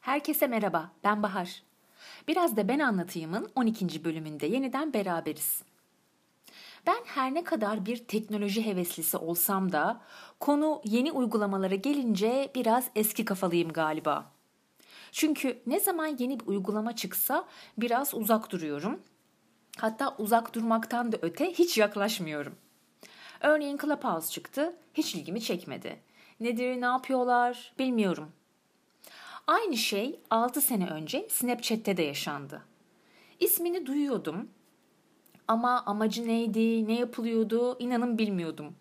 Herkese merhaba, ben Bahar. Biraz da ben anlatayımın 12. bölümünde yeniden beraberiz. Ben her ne kadar bir teknoloji heveslisi olsam da konu yeni uygulamalara gelince biraz eski kafalıyım galiba. Çünkü ne zaman yeni bir uygulama çıksa biraz uzak duruyorum. Hatta uzak durmaktan da öte hiç yaklaşmıyorum. Örneğin Clubhouse çıktı, hiç ilgimi çekmedi. Nedir, ne yapıyorlar bilmiyorum. Aynı şey 6 sene önce Snapchat'te de yaşandı. İsmini duyuyordum ama amacı neydi, ne yapılıyordu inanın bilmiyordum.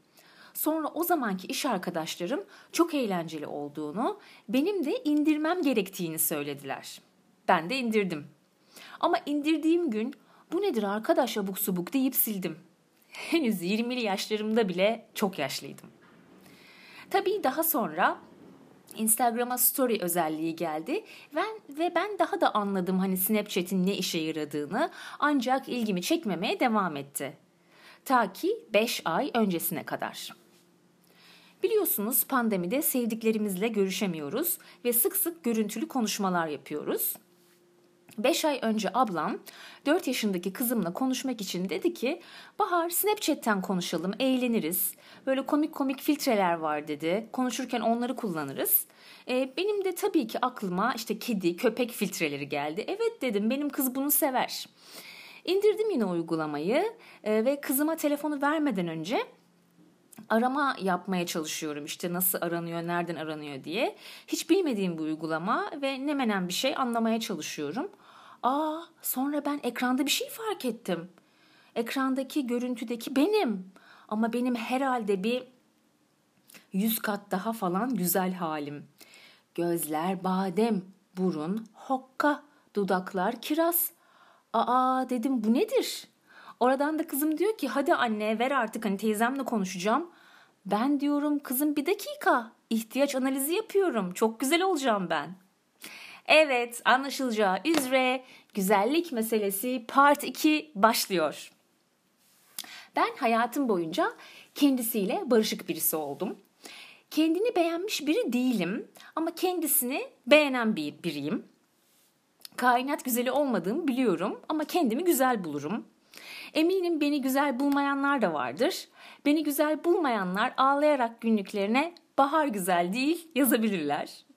Sonra o zamanki iş arkadaşlarım çok eğlenceli olduğunu, benim de indirmem gerektiğini söylediler. Ben de indirdim. Ama indirdiğim gün bu nedir arkadaş abuk subuk deyip sildim. Henüz 20'li yaşlarımda bile çok yaşlıydım. Tabii daha sonra Instagram'a story özelliği geldi. Ben ve ben daha da anladım hani Snapchat'in ne işe yaradığını ancak ilgimi çekmemeye devam etti. Ta ki 5 ay öncesine kadar. Biliyorsunuz pandemide sevdiklerimizle görüşemiyoruz ve sık sık görüntülü konuşmalar yapıyoruz. 5 ay önce ablam 4 yaşındaki kızımla konuşmak için dedi ki Bahar Snapchat'ten konuşalım eğleniriz. Böyle komik komik filtreler var dedi. Konuşurken onları kullanırız. Ee, benim de tabii ki aklıma işte kedi, köpek filtreleri geldi. Evet dedim benim kız bunu sever. İndirdim yine uygulamayı e, ve kızıma telefonu vermeden önce arama yapmaya çalışıyorum işte nasıl aranıyor, nereden aranıyor diye. Hiç bilmediğim bu uygulama ve ne menen bir şey anlamaya çalışıyorum. Aa sonra ben ekranda bir şey fark ettim. Ekrandaki görüntüdeki benim. Ama benim herhalde bir yüz kat daha falan güzel halim. Gözler badem, burun hokka, dudaklar kiraz. Aa dedim bu nedir? Oradan da kızım diyor ki hadi anne ver artık hani teyzemle konuşacağım. Ben diyorum kızım bir dakika ihtiyaç analizi yapıyorum çok güzel olacağım ben. Evet anlaşılacağı üzere güzellik meselesi part 2 başlıyor. Ben hayatım boyunca kendisiyle barışık birisi oldum. Kendini beğenmiş biri değilim ama kendisini beğenen bir biriyim. Kainat güzeli olmadığımı biliyorum ama kendimi güzel bulurum. Eminim beni güzel bulmayanlar da vardır. Beni güzel bulmayanlar ağlayarak günlüklerine bahar güzel değil yazabilirler.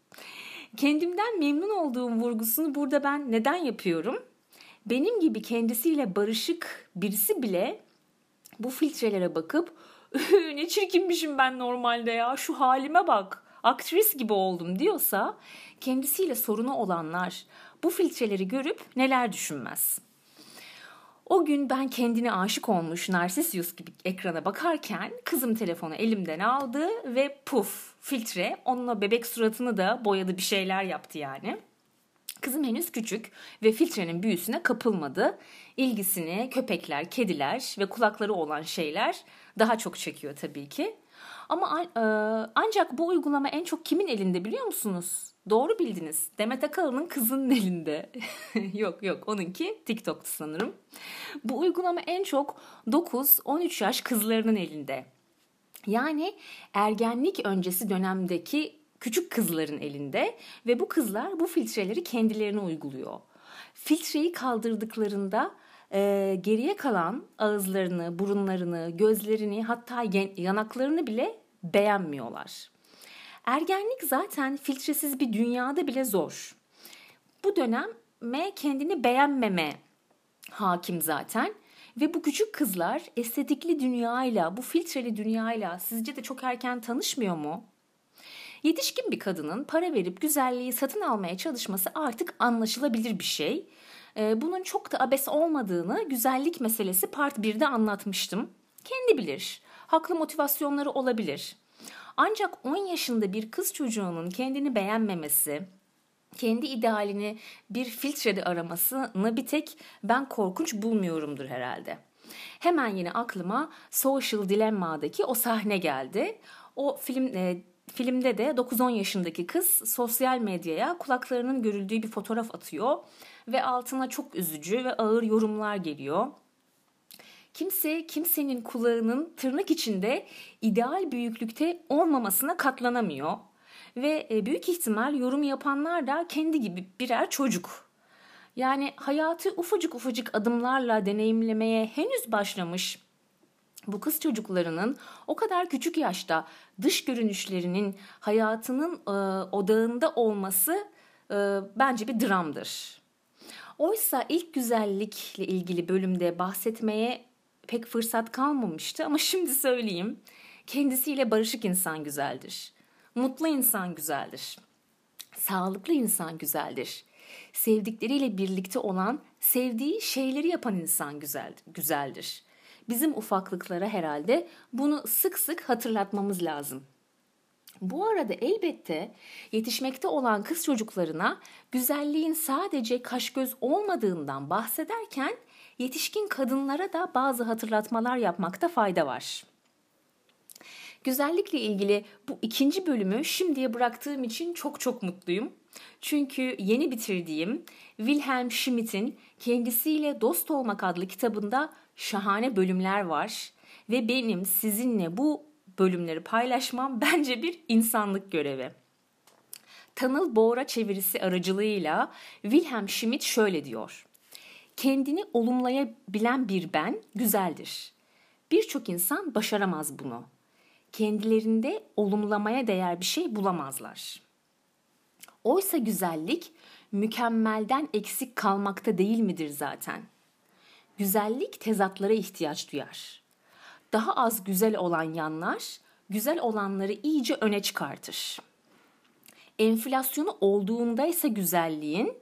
Kendimden memnun olduğum vurgusunu burada ben neden yapıyorum? Benim gibi kendisiyle barışık birisi bile bu filtrelere bakıp ne çirkinmişim ben normalde ya şu halime bak aktris gibi oldum diyorsa kendisiyle sorunu olanlar bu filtreleri görüp neler düşünmez. O gün ben kendine aşık olmuş Narsisyus gibi ekrana bakarken kızım telefonu elimden aldı ve puf filtre onunla bebek suratını da boyadı bir şeyler yaptı yani. Kızım henüz küçük ve filtrenin büyüsüne kapılmadı. İlgisini köpekler, kediler ve kulakları olan şeyler daha çok çekiyor tabii ki. Ama e, ancak bu uygulama en çok kimin elinde biliyor musunuz? Doğru bildiniz. Demet Akalın'ın kızının elinde. yok yok onunki TikTok'tu sanırım. Bu uygulama en çok 9-13 yaş kızlarının elinde. Yani ergenlik öncesi dönemdeki küçük kızların elinde ve bu kızlar bu filtreleri kendilerine uyguluyor. Filtreyi kaldırdıklarında e, geriye kalan ağızlarını, burunlarını, gözlerini hatta yanaklarını bile beğenmiyorlar. Ergenlik zaten filtresiz bir dünyada bile zor. Bu döneme kendini beğenmeme hakim zaten. Ve bu küçük kızlar estetikli dünyayla, bu filtreli dünyayla sizce de çok erken tanışmıyor mu? Yetişkin bir kadının para verip güzelliği satın almaya çalışması artık anlaşılabilir bir şey. Ee, bunun çok da abes olmadığını güzellik meselesi part 1'de anlatmıştım. Kendi bilir. Haklı motivasyonları olabilir. Ancak 10 yaşında bir kız çocuğunun kendini beğenmemesi, kendi idealini bir filtrede aramasını bir tek ben korkunç bulmuyorumdur herhalde. Hemen yine aklıma Social Dilemma'daki o sahne geldi. O film e, filmde de 9-10 yaşındaki kız sosyal medyaya kulaklarının görüldüğü bir fotoğraf atıyor ve altına çok üzücü ve ağır yorumlar geliyor. Kimse kimsenin kulağının tırnak içinde ideal büyüklükte olmamasına katlanamıyor. Ve e, büyük ihtimal yorum yapanlar da kendi gibi birer çocuk. Yani hayatı ufacık ufacık adımlarla deneyimlemeye henüz başlamış bu kız çocuklarının o kadar küçük yaşta dış görünüşlerinin hayatının e, odağında olması e, bence bir dramdır. Oysa ilk güzellikle ilgili bölümde bahsetmeye pek fırsat kalmamıştı ama şimdi söyleyeyim. Kendisiyle barışık insan güzeldir. Mutlu insan güzeldir. Sağlıklı insan güzeldir. Sevdikleriyle birlikte olan, sevdiği şeyleri yapan insan güzel, güzeldir. Bizim ufaklıklara herhalde bunu sık sık hatırlatmamız lazım. Bu arada elbette yetişmekte olan kız çocuklarına güzelliğin sadece kaş göz olmadığından bahsederken yetişkin kadınlara da bazı hatırlatmalar yapmakta fayda var. Güzellikle ilgili bu ikinci bölümü şimdiye bıraktığım için çok çok mutluyum. Çünkü yeni bitirdiğim Wilhelm Schmidt'in Kendisiyle Dost Olmak adlı kitabında şahane bölümler var ve benim sizinle bu bölümleri paylaşmam bence bir insanlık görevi. Tanıl Boğra çevirisi aracılığıyla Wilhelm Schmidt şöyle diyor. Kendini olumlayabilen bir ben güzeldir. Birçok insan başaramaz bunu. Kendilerinde olumlamaya değer bir şey bulamazlar. Oysa güzellik mükemmelden eksik kalmakta değil midir zaten? Güzellik tezatlara ihtiyaç duyar. Daha az güzel olan yanlar güzel olanları iyice öne çıkartır. Enflasyonu olduğunda ise güzelliğin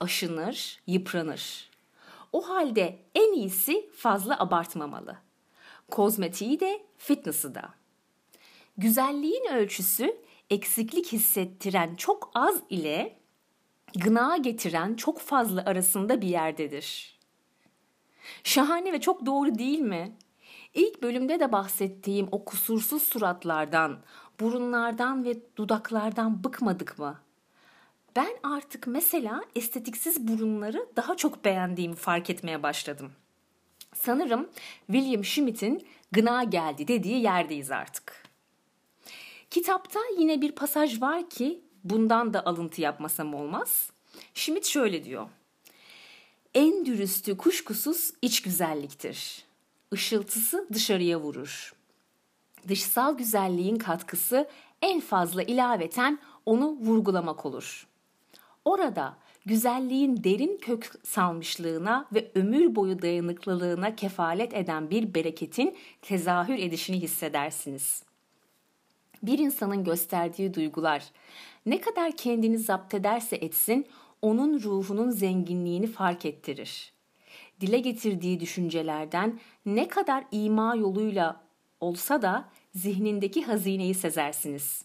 aşınır, yıpranır. O halde en iyisi fazla abartmamalı. Kozmetiği de, fitness'ı da. Güzelliğin ölçüsü eksiklik hissettiren çok az ile gına getiren çok fazla arasında bir yerdedir. Şahane ve çok doğru değil mi? İlk bölümde de bahsettiğim o kusursuz suratlardan, burunlardan ve dudaklardan bıkmadık mı? Ben artık mesela estetiksiz burunları daha çok beğendiğimi fark etmeye başladım. Sanırım William Schmidt'in gına geldi dediği yerdeyiz artık. Kitapta yine bir pasaj var ki bundan da alıntı yapmasam olmaz. Schmidt şöyle diyor. En dürüstü kuşkusuz iç güzelliktir. Işıltısı dışarıya vurur. Dışsal güzelliğin katkısı en fazla ilaveten onu vurgulamak olur. Orada güzelliğin derin kök salmışlığına ve ömür boyu dayanıklılığına kefalet eden bir bereketin tezahür edişini hissedersiniz. Bir insanın gösterdiği duygular ne kadar kendini zapt ederse etsin onun ruhunun zenginliğini fark ettirir. Dile getirdiği düşüncelerden ne kadar ima yoluyla olsa da zihnindeki hazineyi sezersiniz.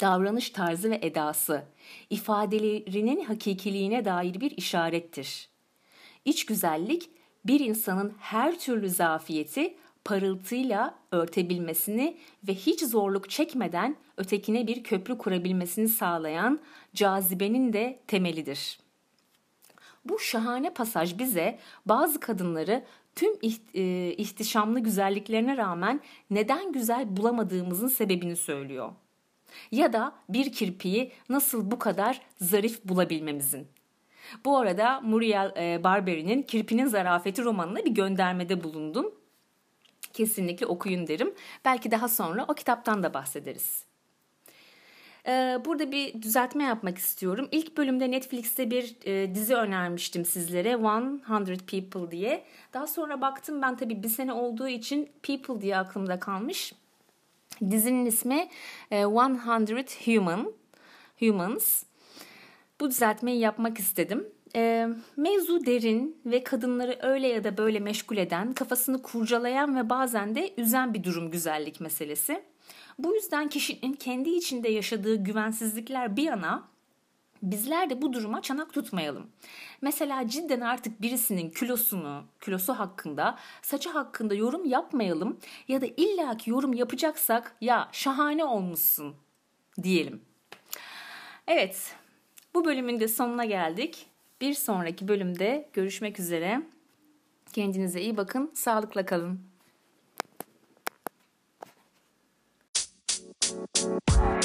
Davranış tarzı ve edası, ifadelerinin hakikiliğine dair bir işarettir. İç güzellik bir insanın her türlü zafiyeti parıltıyla örtebilmesini ve hiç zorluk çekmeden ötekine bir köprü kurabilmesini sağlayan cazibenin de temelidir. Bu şahane pasaj bize bazı kadınları tüm e, ihtişamlı güzelliklerine rağmen neden güzel bulamadığımızın sebebini söylüyor. Ya da bir kirpiyi nasıl bu kadar zarif bulabilmemizin. Bu arada Muriel e, Barberi'nin Kirpinin Zarafeti romanına bir göndermede bulundum kesinlikle okuyun derim. Belki daha sonra o kitaptan da bahsederiz. Ee, burada bir düzeltme yapmak istiyorum. İlk bölümde Netflix'te bir e, dizi önermiştim sizlere. 100 People diye. Daha sonra baktım ben tabii bir sene olduğu için People diye aklımda kalmış. Dizinin ismi 100 e, Human. Humans. Bu düzeltmeyi yapmak istedim. E, mevzu derin ve kadınları öyle ya da böyle meşgul eden, kafasını kurcalayan ve bazen de üzen bir durum güzellik meselesi. Bu yüzden kişinin kendi içinde yaşadığı güvensizlikler bir yana bizler de bu duruma çanak tutmayalım. Mesela cidden artık birisinin kilosunu, kilosu hakkında, saçı hakkında yorum yapmayalım ya da illaki yorum yapacaksak ya şahane olmuşsun diyelim. Evet, bu bölümün de sonuna geldik. Bir sonraki bölümde görüşmek üzere. Kendinize iyi bakın, sağlıkla kalın. Bye.